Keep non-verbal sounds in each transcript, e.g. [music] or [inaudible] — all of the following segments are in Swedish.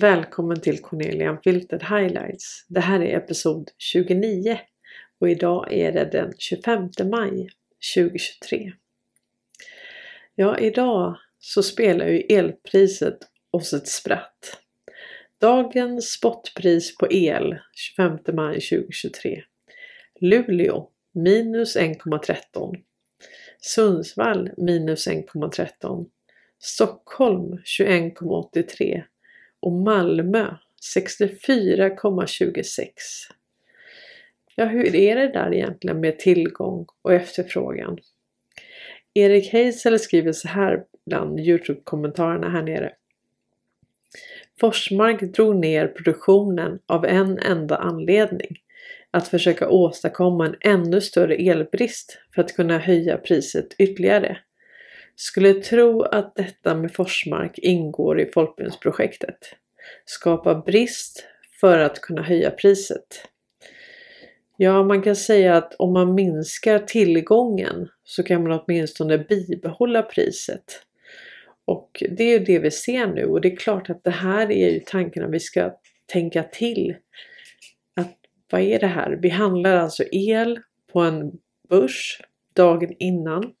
Välkommen till Cornelia Unfiltered Highlights. Det här är episod 29 och idag är det den 25 maj 2023. Ja, idag så spelar ju elpriset oss ett spratt. Dagens spotpris på el 25 maj 2023. Luleå minus 1,13. Sundsvall minus 1,13. Stockholm 21,83 och Malmö 64,26. Ja, hur är det där egentligen med tillgång och efterfrågan? Erik Heisel skriver så här bland Youtube-kommentarerna här nere. Forsmark drog ner produktionen av en enda anledning. Att försöka åstadkomma en ännu större elbrist för att kunna höja priset ytterligare. Skulle tro att detta med Forsmark ingår i folkbildningsprojektet. Skapa brist för att kunna höja priset. Ja, man kan säga att om man minskar tillgången så kan man åtminstone bibehålla priset. Och det är ju det vi ser nu och det är klart att det här är ju tanken att vi ska tänka till. Att vad är det här? Vi handlar alltså el på en börs dagen innan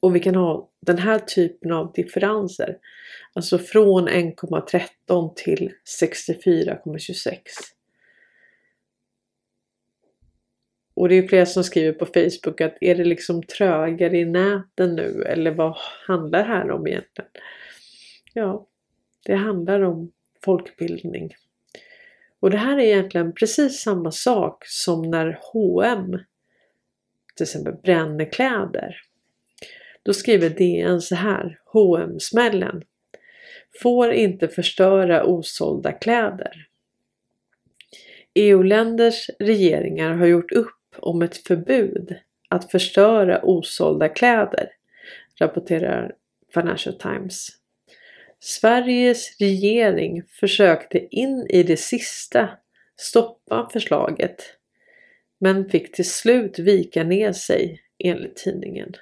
och vi kan ha den här typen av differenser. Alltså från 1,13 till 64,26. Och det är flera som skriver på Facebook att är det liksom trögare i näten nu eller vad handlar det här om egentligen? Ja, det handlar om folkbildning. Och det här är egentligen precis samma sak som när H&M till exempel bränner kläder. Då skriver DN så här, hm smällen Får inte förstöra osålda kläder. EU-länders regeringar har gjort upp om ett förbud att förstöra osålda kläder, rapporterar Financial Times. Sveriges regering försökte in i det sista stoppa förslaget men fick till slut vika ner sig enligt tidningen.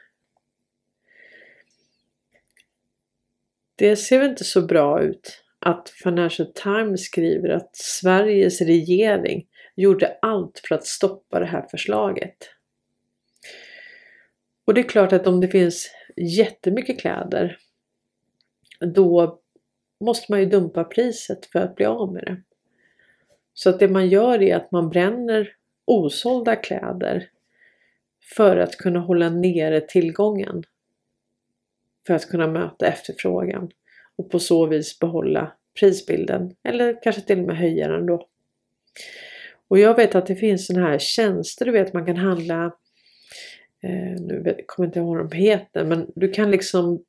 Det ser inte så bra ut att Financial Times skriver att Sveriges regering gjorde allt för att stoppa det här förslaget. Och det är klart att om det finns jättemycket kläder då måste man ju dumpa priset för att bli av med det. Så att det man gör är att man bränner osålda kläder för att kunna hålla nere tillgången för att kunna möta efterfrågan och på så vis behålla prisbilden eller kanske till och med höja den då. Och jag vet att det finns sådana här tjänster du vet man kan handla eh, nu vet, kommer inte ihåg vad de heter men du kan liksom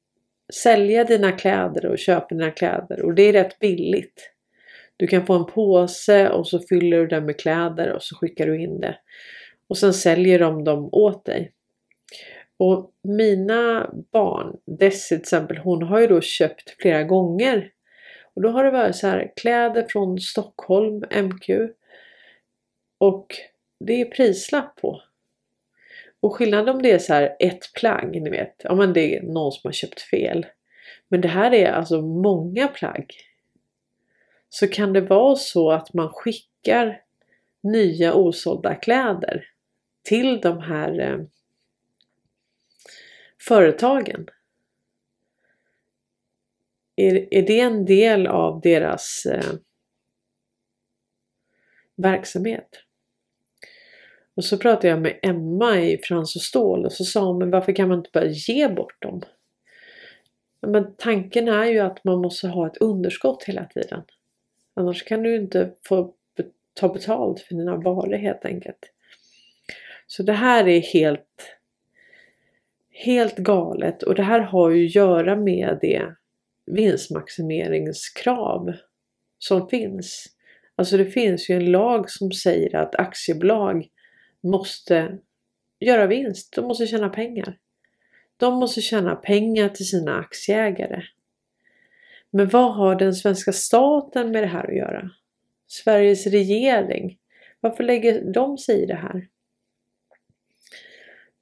sälja dina kläder och köpa dina kläder och det är rätt billigt. Du kan få en påse och så fyller du den med kläder och så skickar du in det. Och sen säljer de dem åt dig. Och mina barn, Desi till exempel, hon har ju då köpt flera gånger. Och då har det varit så här kläder från Stockholm, MQ. Och det är prislapp på. Och skillnaden om det är så här ett plagg, ni vet. Ja men det är någon som har köpt fel. Men det här är alltså många plagg. Så kan det vara så att man skickar nya osålda kläder till de här eh, företagen? Är, är det en del av deras eh, verksamhet? Och så pratade jag med Emma i Frans och Stål och så sa hon, men varför kan man inte bara ge bort dem? Men tanken är ju att man måste ha ett underskott hela tiden. Annars kan du inte få ta betalt för dina varor helt enkelt. Så det här är helt Helt galet och det här har ju att göra med det vinstmaximeringskrav som finns. Alltså det finns ju en lag som säger att aktiebolag måste göra vinst. De måste tjäna pengar. De måste tjäna pengar till sina aktieägare. Men vad har den svenska staten med det här att göra? Sveriges regering? Varför lägger de sig i det här?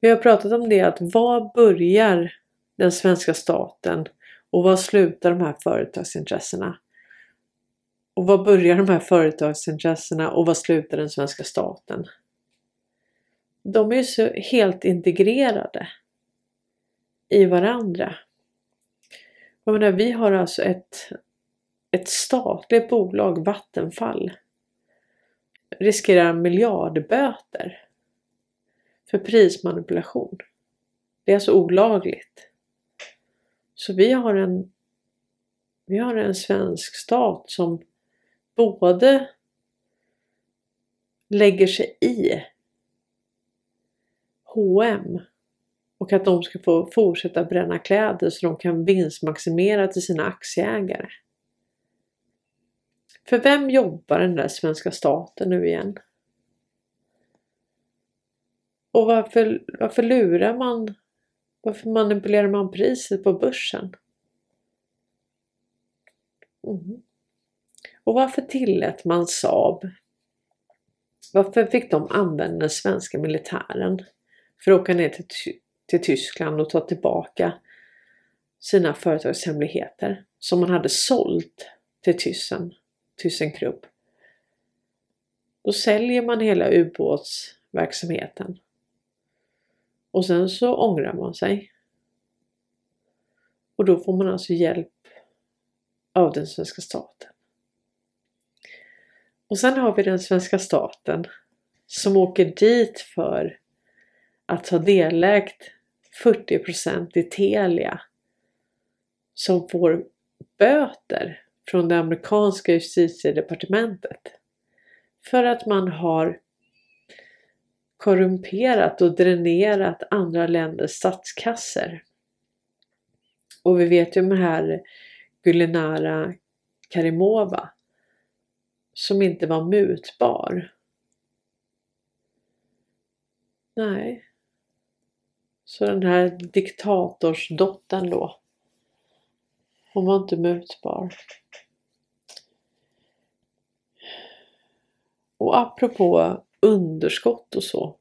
Vi har pratat om det att var börjar den svenska staten och var slutar de här företagsintressena? Och var börjar de här företagsintressena och var slutar den svenska staten? De är ju så helt integrerade i varandra. Jag menar, vi har alltså ett, ett statligt bolag, Vattenfall, riskerar miljardböter för prismanipulation. Det är alltså olagligt. Så vi har en, vi har en svensk stat som både lägger sig i H&M och att de ska få fortsätta bränna kläder så de kan vinstmaximera till sina aktieägare. För vem jobbar den där svenska staten nu igen? Och varför, varför lurar man? Varför manipulerar man priset på börsen? Mm. Och varför tillät man Saab? Varför fick de använda den svenska militären för att åka ner till, till Tyskland och ta tillbaka sina företagshemligheter som man hade sålt till Thyssen, Krupp. Då säljer man hela ubåtsverksamheten. Och sen så ångrar man sig. Och då får man alltså hjälp av den svenska staten. Och sen har vi den svenska staten som åker dit för att ha delägt 40% i Telia som får böter från det amerikanska justitiedepartementet för att man har korrumperat och dränerat andra länders statskasser. Och vi vet ju om här Gulinara Karimova som inte var mutbar. Nej. Så den här diktatorsdottern då. Hon var inte mutbar. Och apropå underskott och så.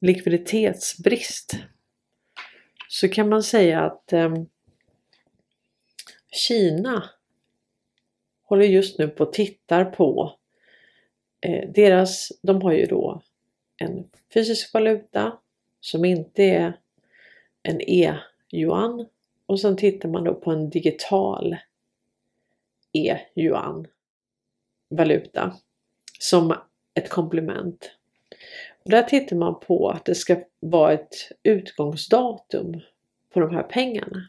Likviditetsbrist. Så kan man säga att eh, Kina håller just nu på och tittar på eh, deras, de har ju då en fysisk valuta som inte är en e-yuan och sen tittar man då på en digital e-yuan valuta som ett komplement. Där tittar man på att det ska vara ett utgångsdatum på de här pengarna.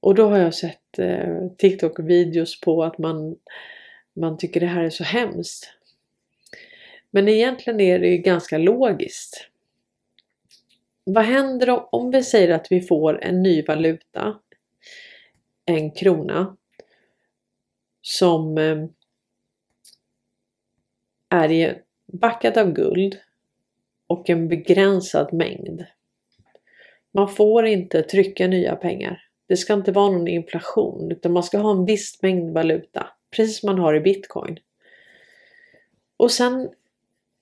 Och då har jag sett eh, TikTok-videos på att man, man tycker det här är så hemskt. Men egentligen är det ju ganska logiskt. Vad händer om vi säger att vi får en ny valuta, en krona, som eh, är är backat av guld och en begränsad mängd. Man får inte trycka nya pengar. Det ska inte vara någon inflation utan man ska ha en viss mängd valuta. Precis som man har i bitcoin. Och sen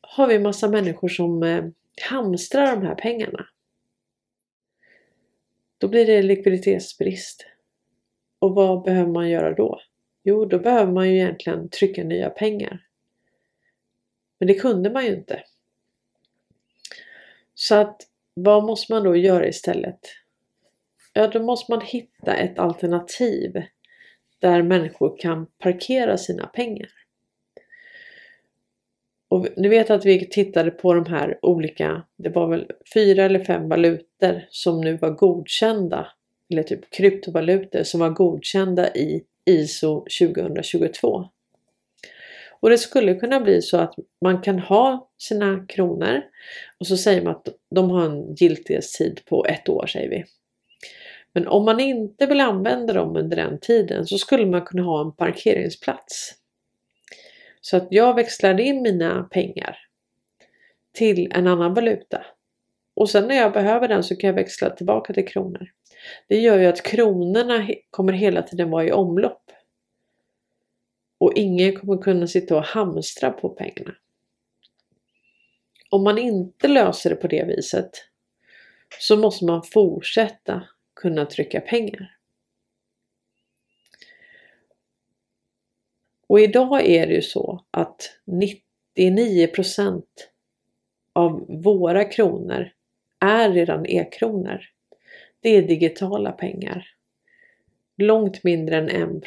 har vi massa människor som eh, hamstrar de här pengarna. Då blir det likviditetsbrist. Och vad behöver man göra då? Jo, då behöver man ju egentligen trycka nya pengar. Men det kunde man ju inte. Så att vad måste man då göra istället? Ja, då måste man hitta ett alternativ där människor kan parkera sina pengar. Och ni vet att vi tittade på de här olika, det var väl fyra eller fem valutor som nu var godkända, eller typ kryptovalutor som var godkända i ISO 2022. Och det skulle kunna bli så att man kan ha sina kronor och så säger man att de har en giltighetstid på ett år säger vi. Men om man inte vill använda dem under den tiden så skulle man kunna ha en parkeringsplats. Så att jag växlar in mina pengar till en annan valuta. Och sen när jag behöver den så kan jag växla tillbaka till kronor. Det gör ju att kronorna kommer hela tiden vara i omlopp. Och ingen kommer kunna sitta och hamstra på pengarna. Om man inte löser det på det viset så måste man fortsätta kunna trycka pengar. Och idag är det ju så att 99% av våra kronor är redan e-kronor. Det är digitala pengar. Långt mindre än 1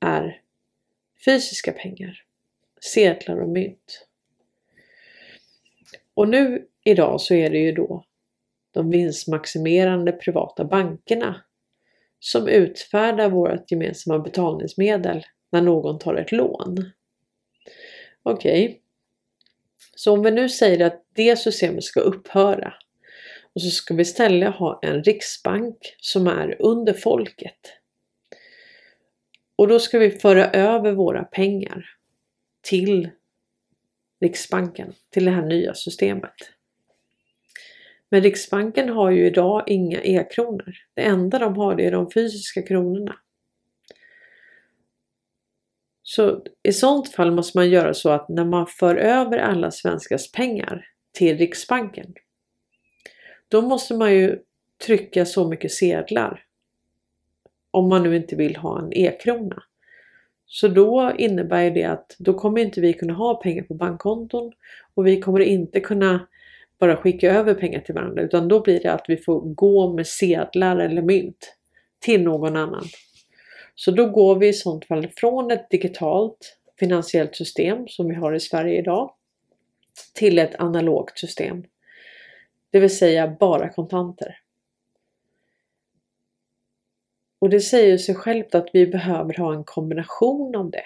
är fysiska pengar. Sedlar och mynt. Och nu idag så är det ju då de vinstmaximerande privata bankerna som utfärdar vårt gemensamma betalningsmedel när någon tar ett lån. Okej, okay. så om vi nu säger att det systemet ska upphöra och så ska vi istället ha en riksbank som är under folket. Och då ska vi föra över våra pengar till Riksbanken, till det här nya systemet. Men Riksbanken har ju idag inga e-kronor. Det enda de har det är de fysiska kronorna. Så i sånt fall måste man göra så att när man för över alla svenskars pengar till Riksbanken då måste man ju trycka så mycket sedlar. Om man nu inte vill ha en e-krona. Så då innebär det att då kommer inte vi kunna ha pengar på bankkonton och vi kommer inte kunna bara skicka över pengar till varandra utan då blir det att vi får gå med sedlar eller mynt till någon annan. Så då går vi i sånt fall från ett digitalt finansiellt system som vi har i Sverige idag till ett analogt system. Det vill säga bara kontanter. Och det säger sig självt att vi behöver ha en kombination av det.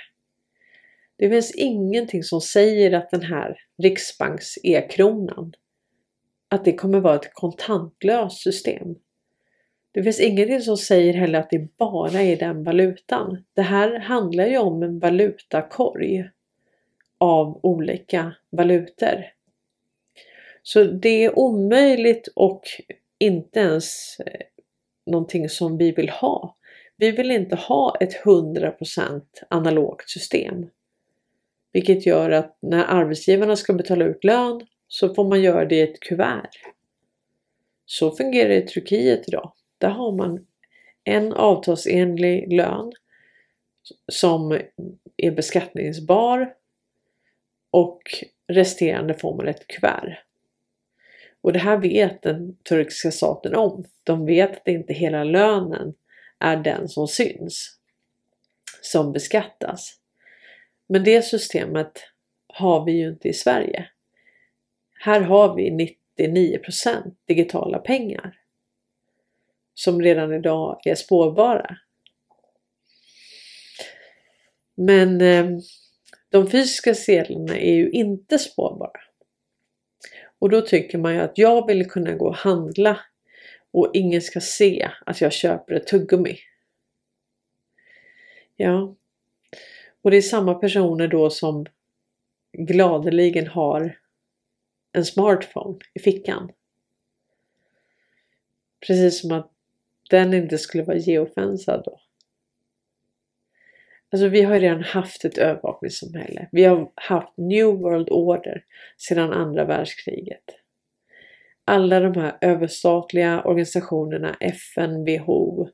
Det finns ingenting som säger att den här Riksbanks e-kronan att det kommer vara ett kontantlöst system. Det finns ingenting som säger heller att det bara är den valutan. Det här handlar ju om en valutakorg av olika valutor. Så det är omöjligt och inte ens eh, någonting som vi vill ha. Vi vill inte ha ett 100% analogt system. Vilket gör att när arbetsgivarna ska betala ut lön så får man göra det i ett kuvert. Så fungerar det i Turkiet idag. Där har man en avtalsenlig lön som är beskattningsbar och resterande får man ett kuvert. Och det här vet den turkiska staten om. De vet att det inte hela lönen är den som syns, som beskattas. Men det systemet har vi ju inte i Sverige. Här har vi 99% digitala pengar som redan idag är spårbara. Men eh, de fysiska sedlarna är ju inte spårbara. Och då tycker man ju att jag vill kunna gå och handla och ingen ska se att jag köper ett tuggummi. Ja. Och det är samma personer då som gladeligen har en smartphone i fickan. Precis som att den inte skulle vara geofensad då. Alltså vi har redan haft ett övervakningssamhälle. Vi har haft New World Order sedan andra världskriget. Alla de här överstatliga organisationerna, FN, WHO.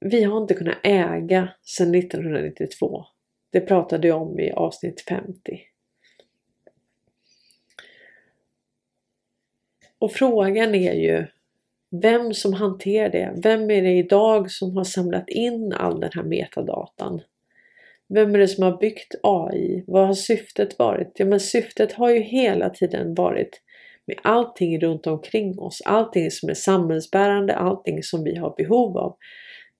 Vi har inte kunnat äga sedan 1992. Det pratade jag om i avsnitt 50. Och frågan är ju vem som hanterar det. Vem är det idag som har samlat in all den här metadatan? Vem är det som har byggt AI? Vad har syftet varit? Ja, men syftet har ju hela tiden varit med allting runt omkring oss, allting som är samhällsbärande, allting som vi har behov av.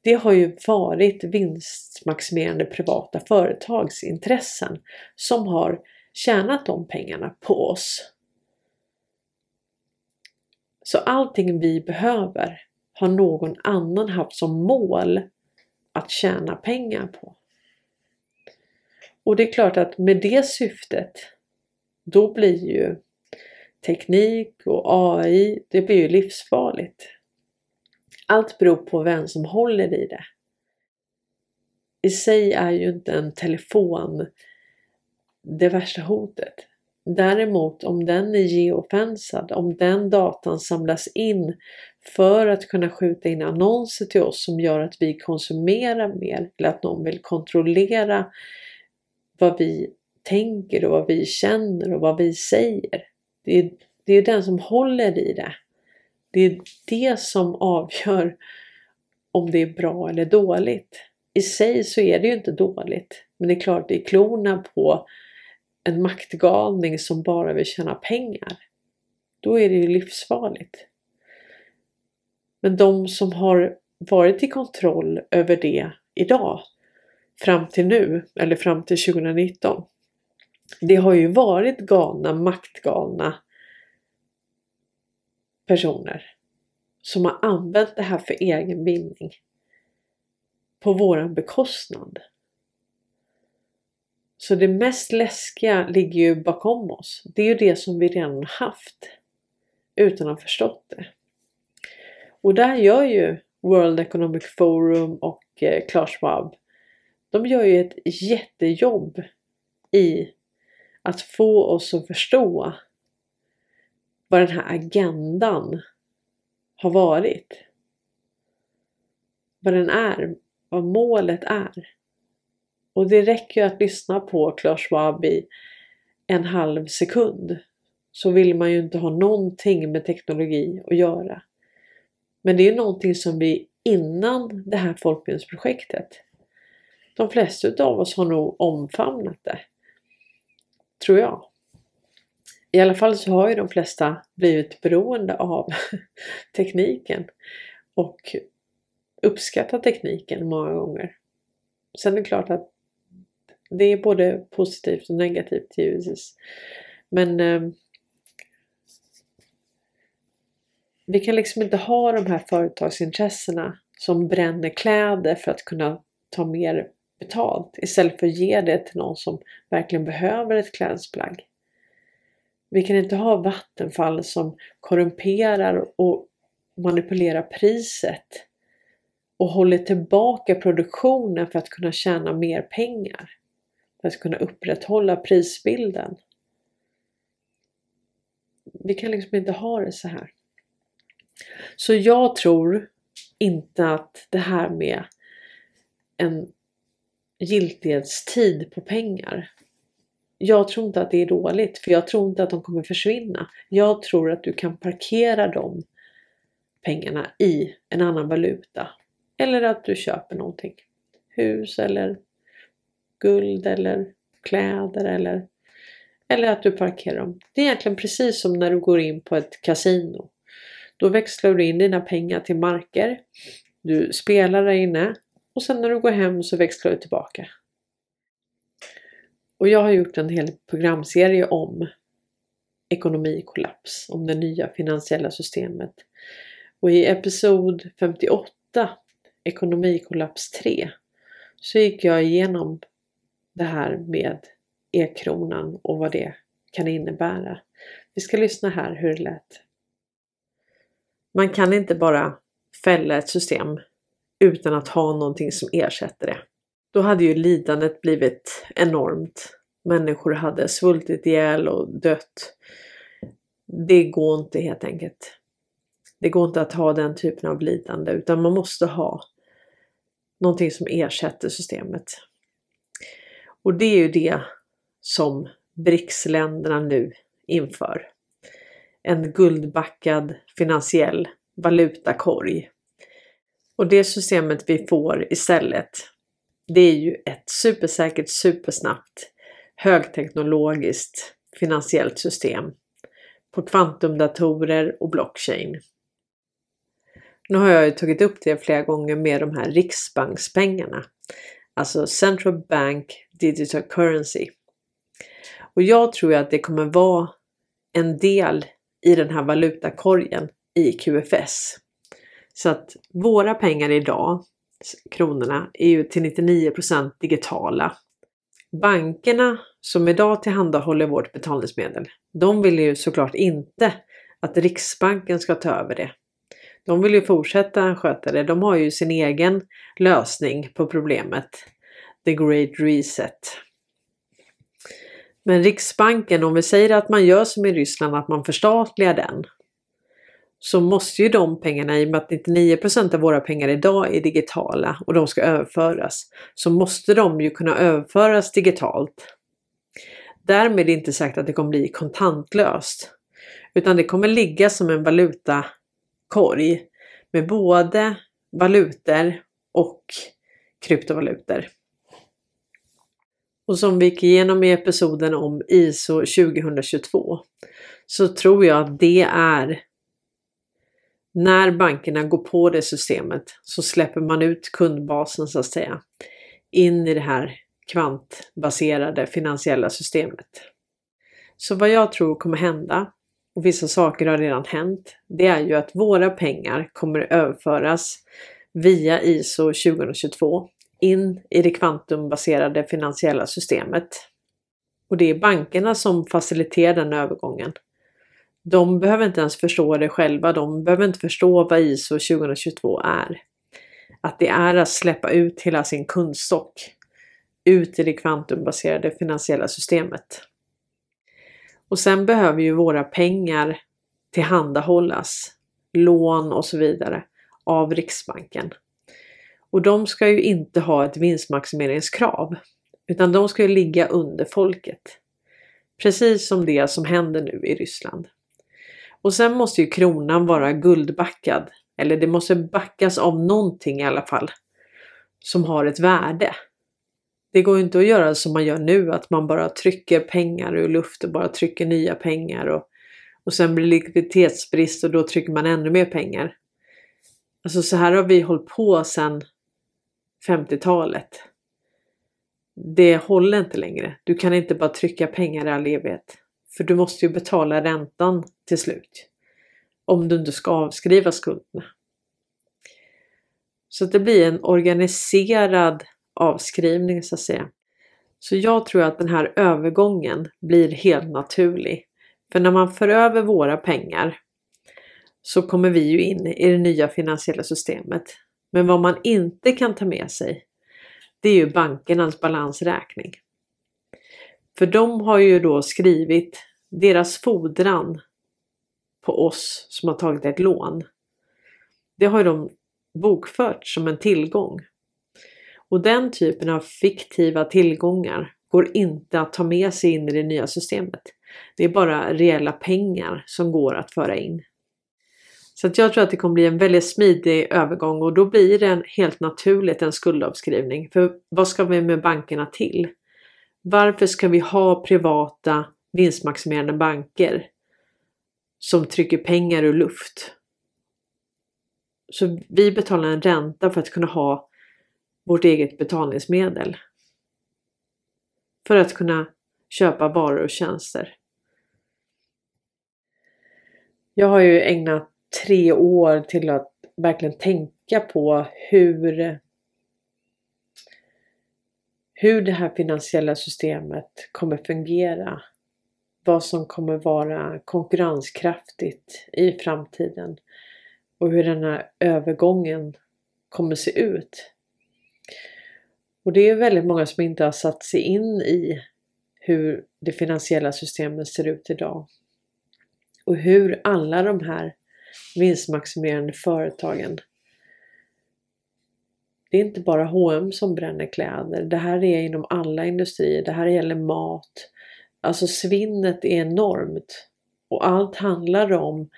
Det har ju varit vinstmaximerande privata företagsintressen som har tjänat de pengarna på oss. Så allting vi behöver har någon annan haft som mål att tjäna pengar på. Och det är klart att med det syftet då blir ju teknik och AI, det blir ju livsfarligt. Allt beror på vem som håller i det. I sig är ju inte en telefon det värsta hotet. Däremot om den är geofensad, om den datan samlas in för att kunna skjuta in annonser till oss som gör att vi konsumerar mer eller att någon vill kontrollera vad vi tänker och vad vi känner och vad vi säger. Det är, det är den som håller i det. Det är det som avgör om det är bra eller dåligt. I sig så är det ju inte dåligt. Men det är klart, det är klorna på en maktgalning som bara vill tjäna pengar. Då är det ju livsfarligt. Men de som har varit i kontroll över det idag fram till nu eller fram till 2019. Det har ju varit galna, maktgalna personer som har använt det här för egen vinning på våran bekostnad. Så det mest läskiga ligger ju bakom oss. Det är ju det som vi redan haft utan att ha förstått det. Och där gör ju World Economic Forum och eh, Klaus Schwab de gör ju ett jättejobb i att få oss att förstå vad den här agendan har varit. Vad den är, vad målet är. Och det räcker ju att lyssna på Klaus Schwab i en halv sekund så vill man ju inte ha någonting med teknologi att göra. Men det är ju någonting som vi innan det här folkbildningsprojektet de flesta av oss har nog omfamnat det. Tror jag. I alla fall så har ju de flesta blivit beroende av [laughs] tekniken och uppskattat tekniken många gånger. Sen är det klart att det är både positivt och negativt givetvis. Men eh, vi kan liksom inte ha de här företagsintressena som bränner kläder för att kunna ta mer betalt istället för att ge det till någon som verkligen behöver ett klädesplagg. Vi kan inte ha vattenfall som korrumperar och manipulerar priset och håller tillbaka produktionen för att kunna tjäna mer pengar. För att kunna upprätthålla prisbilden. Vi kan liksom inte ha det så här. Så jag tror inte att det här med en giltighetstid på pengar. Jag tror inte att det är dåligt för jag tror inte att de kommer försvinna. Jag tror att du kan parkera de pengarna i en annan valuta. Eller att du köper någonting. Hus eller guld eller kläder eller, eller att du parkerar dem. Det är egentligen precis som när du går in på ett kasino. Då växlar du in dina pengar till marker. Du spelar där inne och sen när du går hem så växlar du tillbaka. Och jag har gjort en hel programserie om ekonomikollaps, om det nya finansiella systemet. Och i episod 58, ekonomikollaps 3, så gick jag igenom det här med e-kronan och vad det kan innebära. Vi ska lyssna här hur det lät. Man kan inte bara fälla ett system utan att ha någonting som ersätter det. Då hade ju lidandet blivit enormt. Människor hade svultit ihjäl och dött. Det går inte helt enkelt. Det går inte att ha den typen av lidande utan man måste ha någonting som ersätter systemet. Och det är ju det som BRICS-länderna nu inför. En guldbackad finansiell valutakorg och det systemet vi får istället, det är ju ett supersäkert, supersnabbt, högteknologiskt finansiellt system på kvantumdatorer och blockchain. Nu har jag ju tagit upp det flera gånger med de här riksbankspengarna, alltså Central Bank Digital Currency. Och jag tror att det kommer vara en del i den här valutakorgen i QFS. Så att våra pengar idag, kronorna, är ju till 99% digitala. Bankerna som idag tillhandahåller vårt betalningsmedel, de vill ju såklart inte att Riksbanken ska ta över det. De vill ju fortsätta sköta det. De har ju sin egen lösning på problemet. The Great Reset. Men Riksbanken, om vi säger att man gör som i Ryssland, att man förstatligar den så måste ju de pengarna, i och med att 99 av våra pengar idag är digitala och de ska överföras, så måste de ju kunna överföras digitalt. Därmed är inte sagt att det kommer bli kontantlöst, utan det kommer ligga som en valutakorg med både valutor och kryptovalutor. Och som vi gick igenom i episoden om ISO 2022 så tror jag att det är när bankerna går på det systemet så släpper man ut kundbasen så att säga in i det här kvantbaserade finansiella systemet. Så vad jag tror kommer hända, och vissa saker har redan hänt, det är ju att våra pengar kommer överföras via ISO 2022 in i det kvantumbaserade finansiella systemet. Och det är bankerna som faciliterar den övergången. De behöver inte ens förstå det själva, de behöver inte förstå vad ISO 2022 är. Att det är att släppa ut hela sin kundstock ut i det kvantumbaserade finansiella systemet. Och sen behöver ju våra pengar tillhandahållas, lån och så vidare, av Riksbanken. Och de ska ju inte ha ett vinstmaximeringskrav, utan de ska ju ligga under folket. Precis som det som händer nu i Ryssland. Och sen måste ju kronan vara guldbackad, eller det måste backas av någonting i alla fall, som har ett värde. Det går ju inte att göra som man gör nu, att man bara trycker pengar ur luften, bara trycker nya pengar och, och sen blir likviditetsbrist och då trycker man ännu mer pengar. Alltså så här har vi hållit på sedan 50-talet. Det håller inte längre. Du kan inte bara trycka pengar i all evighet. För du måste ju betala räntan till slut. Om du inte ska avskriva skulderna. Så det blir en organiserad avskrivning så att säga. Så jag tror att den här övergången blir helt naturlig. För när man för över våra pengar så kommer vi ju in i det nya finansiella systemet. Men vad man inte kan ta med sig det är ju bankernas balansräkning. För de har ju då skrivit deras fordran på oss som har tagit ett lån. Det har de bokfört som en tillgång. Och den typen av fiktiva tillgångar går inte att ta med sig in i det nya systemet. Det är bara reella pengar som går att föra in. Så att jag tror att det kommer bli en väldigt smidig övergång och då blir det helt naturligt en skuldavskrivning. För vad ska vi med bankerna till? Varför ska vi ha privata vinstmaximerande banker som trycker pengar ur luft? Så vi betalar en ränta för att kunna ha vårt eget betalningsmedel. För att kunna köpa varor och tjänster. Jag har ju ägnat tre år till att verkligen tänka på hur hur det här finansiella systemet kommer fungera. Vad som kommer vara konkurrenskraftigt i framtiden och hur den här övergången kommer se ut. Och det är väldigt många som inte har satt sig in i hur det finansiella systemet ser ut idag. Och hur alla de här vinstmaximerande företagen. Det är inte bara H&M som bränner kläder. Det här är inom alla industrier. Det här gäller mat. Alltså svinnet är enormt. Och allt handlar om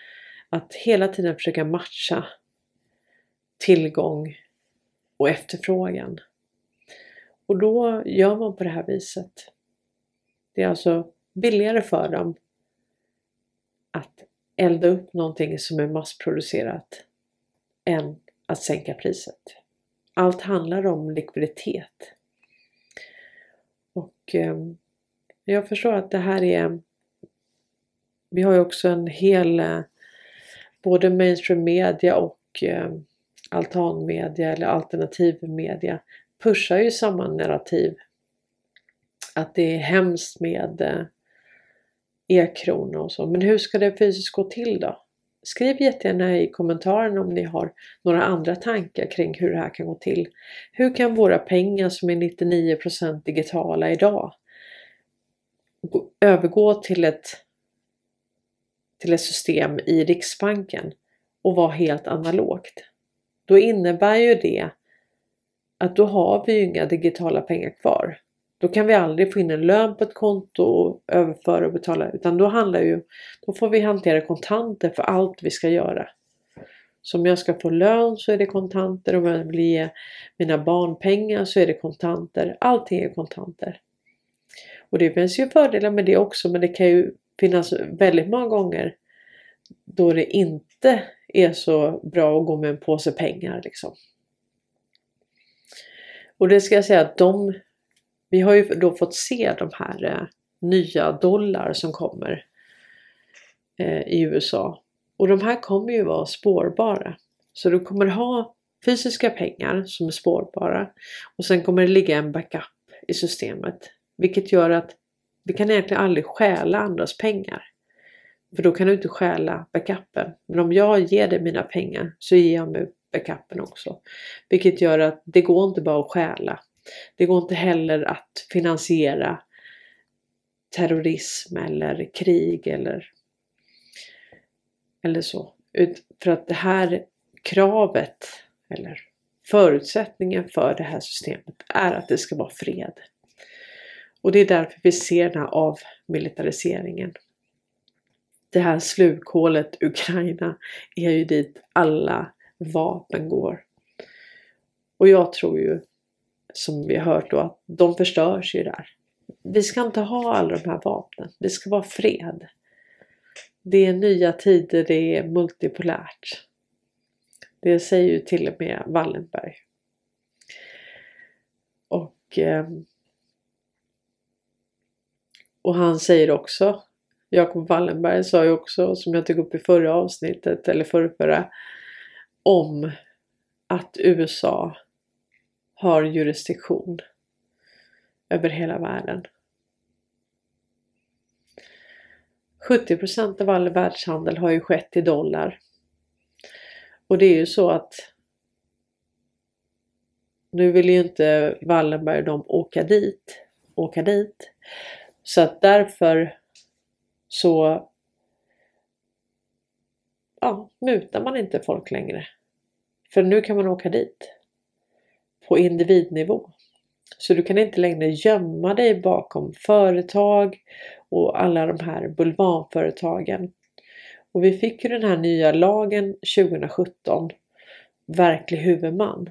att hela tiden försöka matcha tillgång och efterfrågan. Och då gör man på det här viset. Det är alltså billigare för dem att elda upp någonting som är massproducerat än att sänka priset. Allt handlar om likviditet. Och eh, jag förstår att det här är vi har ju också en hel eh, både mainstream media och eh, altanmedia eller alternativ media pushar ju samma narrativ. Att det är hemskt med eh, e-krona och så. Men hur ska det fysiskt gå till då? Skriv jättegärna i kommentaren om ni har några andra tankar kring hur det här kan gå till. Hur kan våra pengar som är 99% digitala idag övergå till ett, till ett system i Riksbanken och vara helt analogt. Då innebär ju det att då har vi ju inga digitala pengar kvar. Då kan vi aldrig få in en lön på ett konto och överföra och betala utan då handlar ju, då får vi hantera kontanter för allt vi ska göra. Så om jag ska få lön så är det kontanter, om jag vill ge mina barn pengar så är det kontanter. Allting är kontanter. Och det finns ju fördelar med det också men det kan ju finnas väldigt många gånger då det inte är så bra att gå med en påse pengar liksom. Och det ska jag säga att de, vi har ju då fått se de här eh, nya dollar som kommer eh, i USA. Och de här kommer ju vara spårbara. Så du kommer ha fysiska pengar som är spårbara och sen kommer det ligga en backup i systemet. Vilket gör att vi kan egentligen aldrig stjäla andras pengar. För då kan du inte stjäla backupen. Men om jag ger dig mina pengar så ger jag mig backupen också. Vilket gör att det går inte bara att stjäla. Det går inte heller att finansiera terrorism eller krig eller, eller så. För att det här kravet eller förutsättningen för det här systemet är att det ska vara fred. Och det är därför vi ser den här avmilitariseringen. Det här slukhålet Ukraina är ju dit alla vapen går. Och jag tror ju, som vi har hört då, att de förstörs ju där. Vi ska inte ha alla de här vapnen. Det ska vara fred. Det är nya tider, det är multipolärt. Det säger ju till och med Wallenberg. Och, eh, och han säger också, Jakob Wallenberg sa ju också, som jag tog upp i förra avsnittet, eller förra, förra om att USA har jurisdiktion över hela världen. 70% av all världshandel har ju skett i dollar. Och det är ju så att nu vill ju inte Wallenberg och de åka dit, åka dit. Så att därför så ja, mutar man inte folk längre. För nu kan man åka dit. På individnivå. Så du kan inte längre gömma dig bakom företag och alla de här bulvanföretagen. Och vi fick ju den här nya lagen 2017. Verklig huvudman.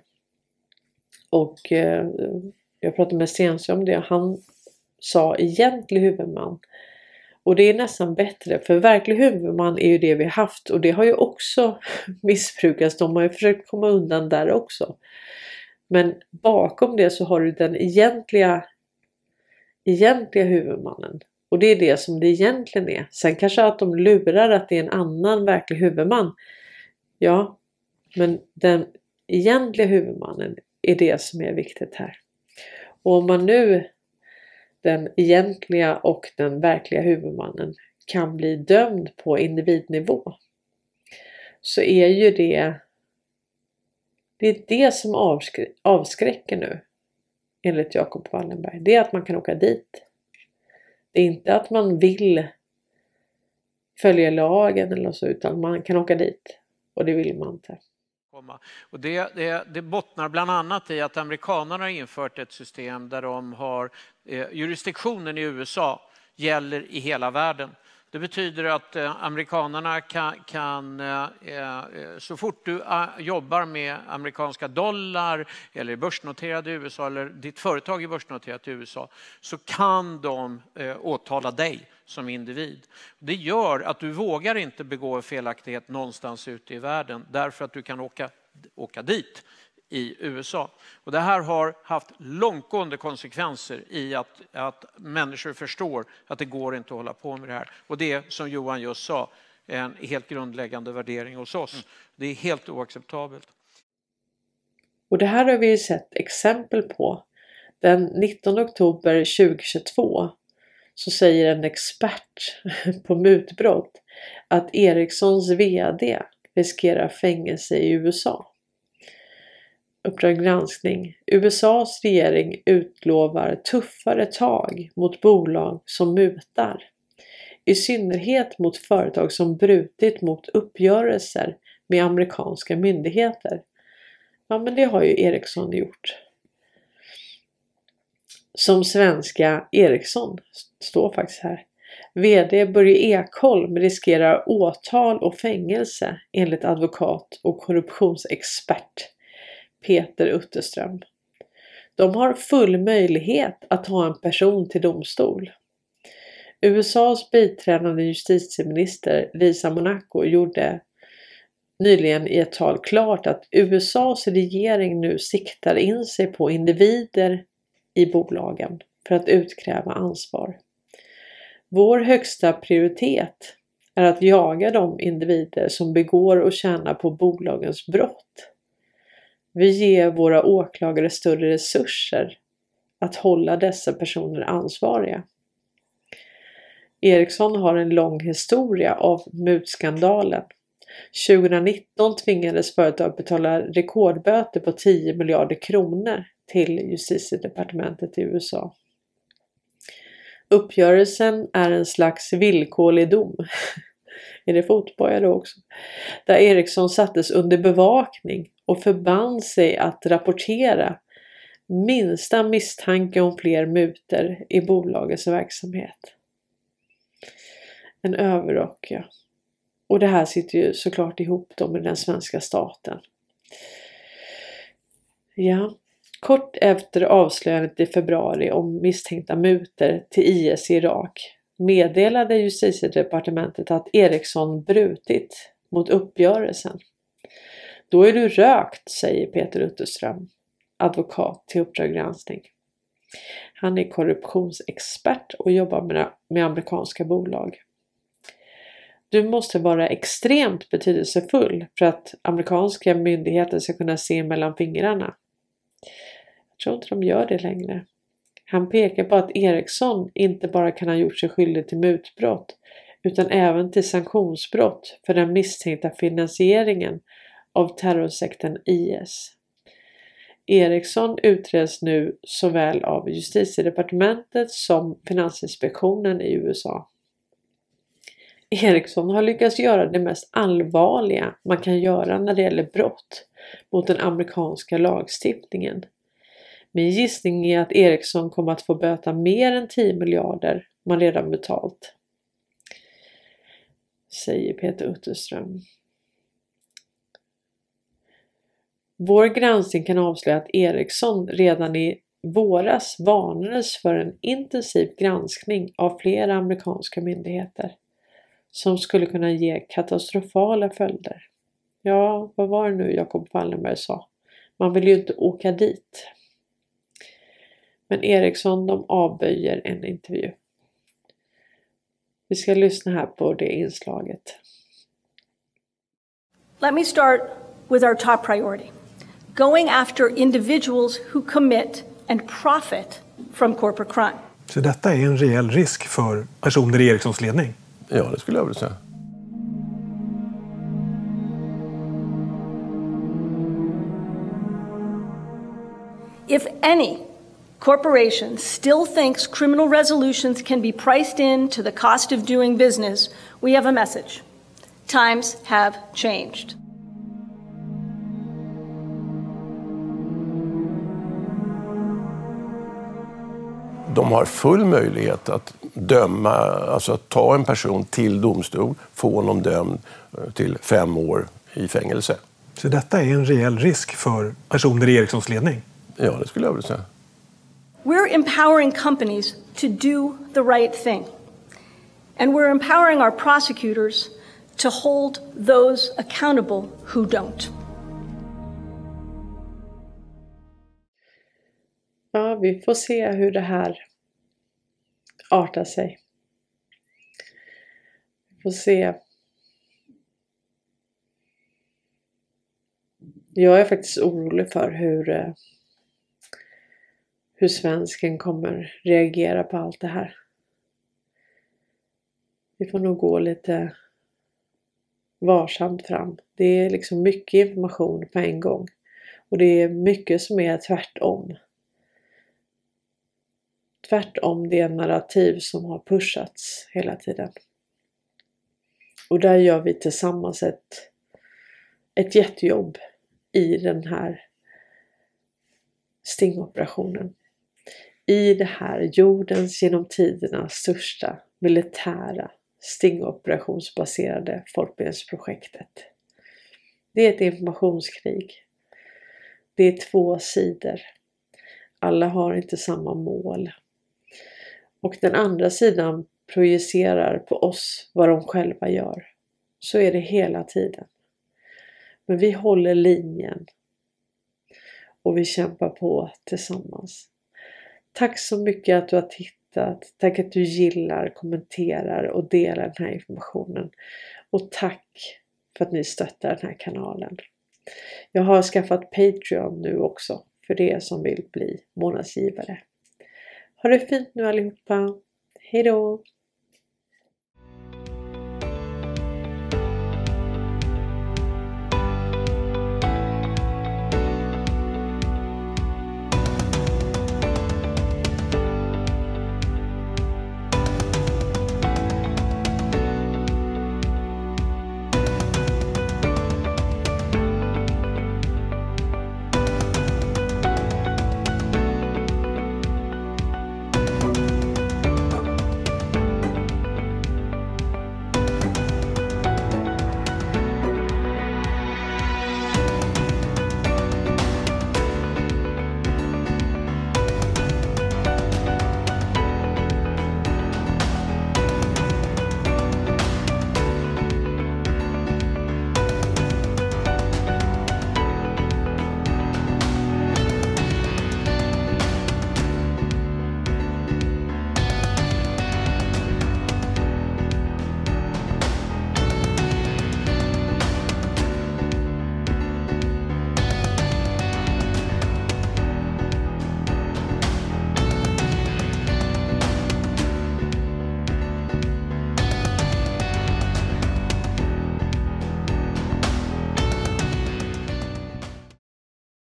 Och eh, jag pratade med Stensö om det. Han sa egentlig huvudman och det är nästan bättre för verklig huvudman är ju det vi haft och det har ju också [laughs] missbrukats. De har ju försökt komma undan där också. Men bakom det så har du den egentliga, egentliga huvudmannen. Och det är det som det egentligen är. Sen kanske att de lurar att det är en annan verklig huvudman. Ja, men den egentliga huvudmannen är det som är viktigt här. Och om man nu den egentliga och den verkliga huvudmannen kan bli dömd på individnivå så är ju det det är det som avskrä avskräcker nu enligt Jakob Wallenberg. Det är att man kan åka dit. Det är inte att man vill följa lagen eller så utan man kan åka dit och det vill man inte. Och det, det, det bottnar bland annat i att amerikanerna har infört ett system där de har eh, jurisdiktionen i USA gäller i hela världen. Det betyder att eh, amerikanerna kan, kan så fort du ah, jobbar med amerikanska dollar eller är börsnoterad i USA eller ditt företag är börsnoterat i USA så kan de åtala dig som individ. Det gör att du vågar inte begå en felaktighet någonstans ute i världen därför att du kan åka, åka dit i USA. Och det här har haft långtgående konsekvenser i att, att människor förstår att det går inte att hålla på med det här. Och det är som Johan just sa en helt grundläggande värdering hos oss. Mm. Det är helt oacceptabelt. Och det här har vi sett exempel på. Den 19 oktober 2022 så säger en expert [laughs] på mutbrott att Ericssons VD riskerar fängelse i USA. Uppdrag granskning. USAs regering utlovar tuffare tag mot bolag som mutar. I synnerhet mot företag som brutit mot uppgörelser med amerikanska myndigheter. Ja men det har ju Ericsson gjort. Som svenska Ericsson står faktiskt här. VD Börje Ekholm riskerar åtal och fängelse enligt advokat och korruptionsexpert Peter Utterström. De har full möjlighet att ta en person till domstol. USAs biträdande justitieminister Lisa Monaco gjorde nyligen i ett tal klart att USAs regering nu siktar in sig på individer i bolagen för att utkräva ansvar. Vår högsta prioritet är att jaga de individer som begår och tjänar på bolagens brott. Vi ger våra åklagare större resurser att hålla dessa personer ansvariga. Ericsson har en lång historia av mutskandalen. 2019 tvingades företaget betala rekordböter på 10 miljarder kronor till justitiedepartementet i USA. Uppgörelsen är en slags villkorlig dom. [laughs] är det fotboja då också? Där Ericsson sattes under bevakning och förband sig att rapportera minsta misstanke om fler muter i bolagets verksamhet. En överrock ja. Och det här sitter ju såklart ihop då med den svenska staten. Ja, Kort efter avslöjandet i februari om misstänkta muter till IS i Irak meddelade justitiedepartementet att Ericsson brutit mot uppgörelsen. Då är du rökt, säger Peter Utterström, advokat till Uppdrag granskning. Han är korruptionsexpert och jobbar med, med amerikanska bolag. Du måste vara extremt betydelsefull för att amerikanska myndigheter ska kunna se mellan fingrarna. Jag tror inte de gör det längre. Han pekar på att Ericsson inte bara kan ha gjort sig skyldig till mutbrott utan även till sanktionsbrott för den misstänkta finansieringen av terrorsekten IS. Ericsson utreds nu såväl av justitiedepartementet som Finansinspektionen i USA. Ericsson har lyckats göra det mest allvarliga man kan göra när det gäller brott mot den amerikanska lagstiftningen. Min gissning är att Ericsson kommer att få böta mer än 10 miljarder man redan betalt. Säger Peter Utterström. Vår granskning kan avslöja att Ericsson redan i våras varnades för en intensiv granskning av flera amerikanska myndigheter som skulle kunna ge katastrofala följder. Ja, vad var det nu Jacob Wallenberg sa? Man vill ju inte åka dit. Men Ericsson de avböjer en intervju. Vi ska lyssna här på det inslaget. Let me start with our top priority. Going after individuals who commit and profit from corporate crime. Så detta är en reell risk för personer i Ericssons ledning? Ja, det skulle jag vilja säga. If any corporation still thinks criminal resolutions can be priced in to the cost of doing business, we have a message. Times have changed. De har full möjlighet att döma, alltså att ta en person till domstol, få honom dömd eh, till fem år i fängelse. Så detta är en reell risk för personer i Ericssons ledning? Ja, det skulle jag vilja säga. We're empowering companies to do the right thing. And we're empowering our prosecutors to hold those accountable who don't. Ja, vi får se hur det här artar sig. Vi får se. Jag är faktiskt orolig för hur eh, hur svensken kommer reagera på allt det här. Vi får nog gå lite varsamt fram. Det är liksom mycket information på en gång. Och det är mycket som är tvärtom. Tvärtom det narrativ som har pushats hela tiden. Och där gör vi tillsammans ett, ett jättejobb i den här stingoperationen. I det här jordens genom tiderna största militära stingoperationsbaserade folkbildningsprojektet. Det är ett informationskrig. Det är två sidor. Alla har inte samma mål. Och den andra sidan projicerar på oss vad de själva gör. Så är det hela tiden. Men vi håller linjen. Och vi kämpar på tillsammans. Tack så mycket att du har tittat. Tack att du gillar, kommenterar och delar den här informationen. Och tack för att ni stöttar den här kanalen. Jag har skaffat Patreon nu också för er som vill bli månadsgivare. Ha det fint nu allihopa! Hejdå!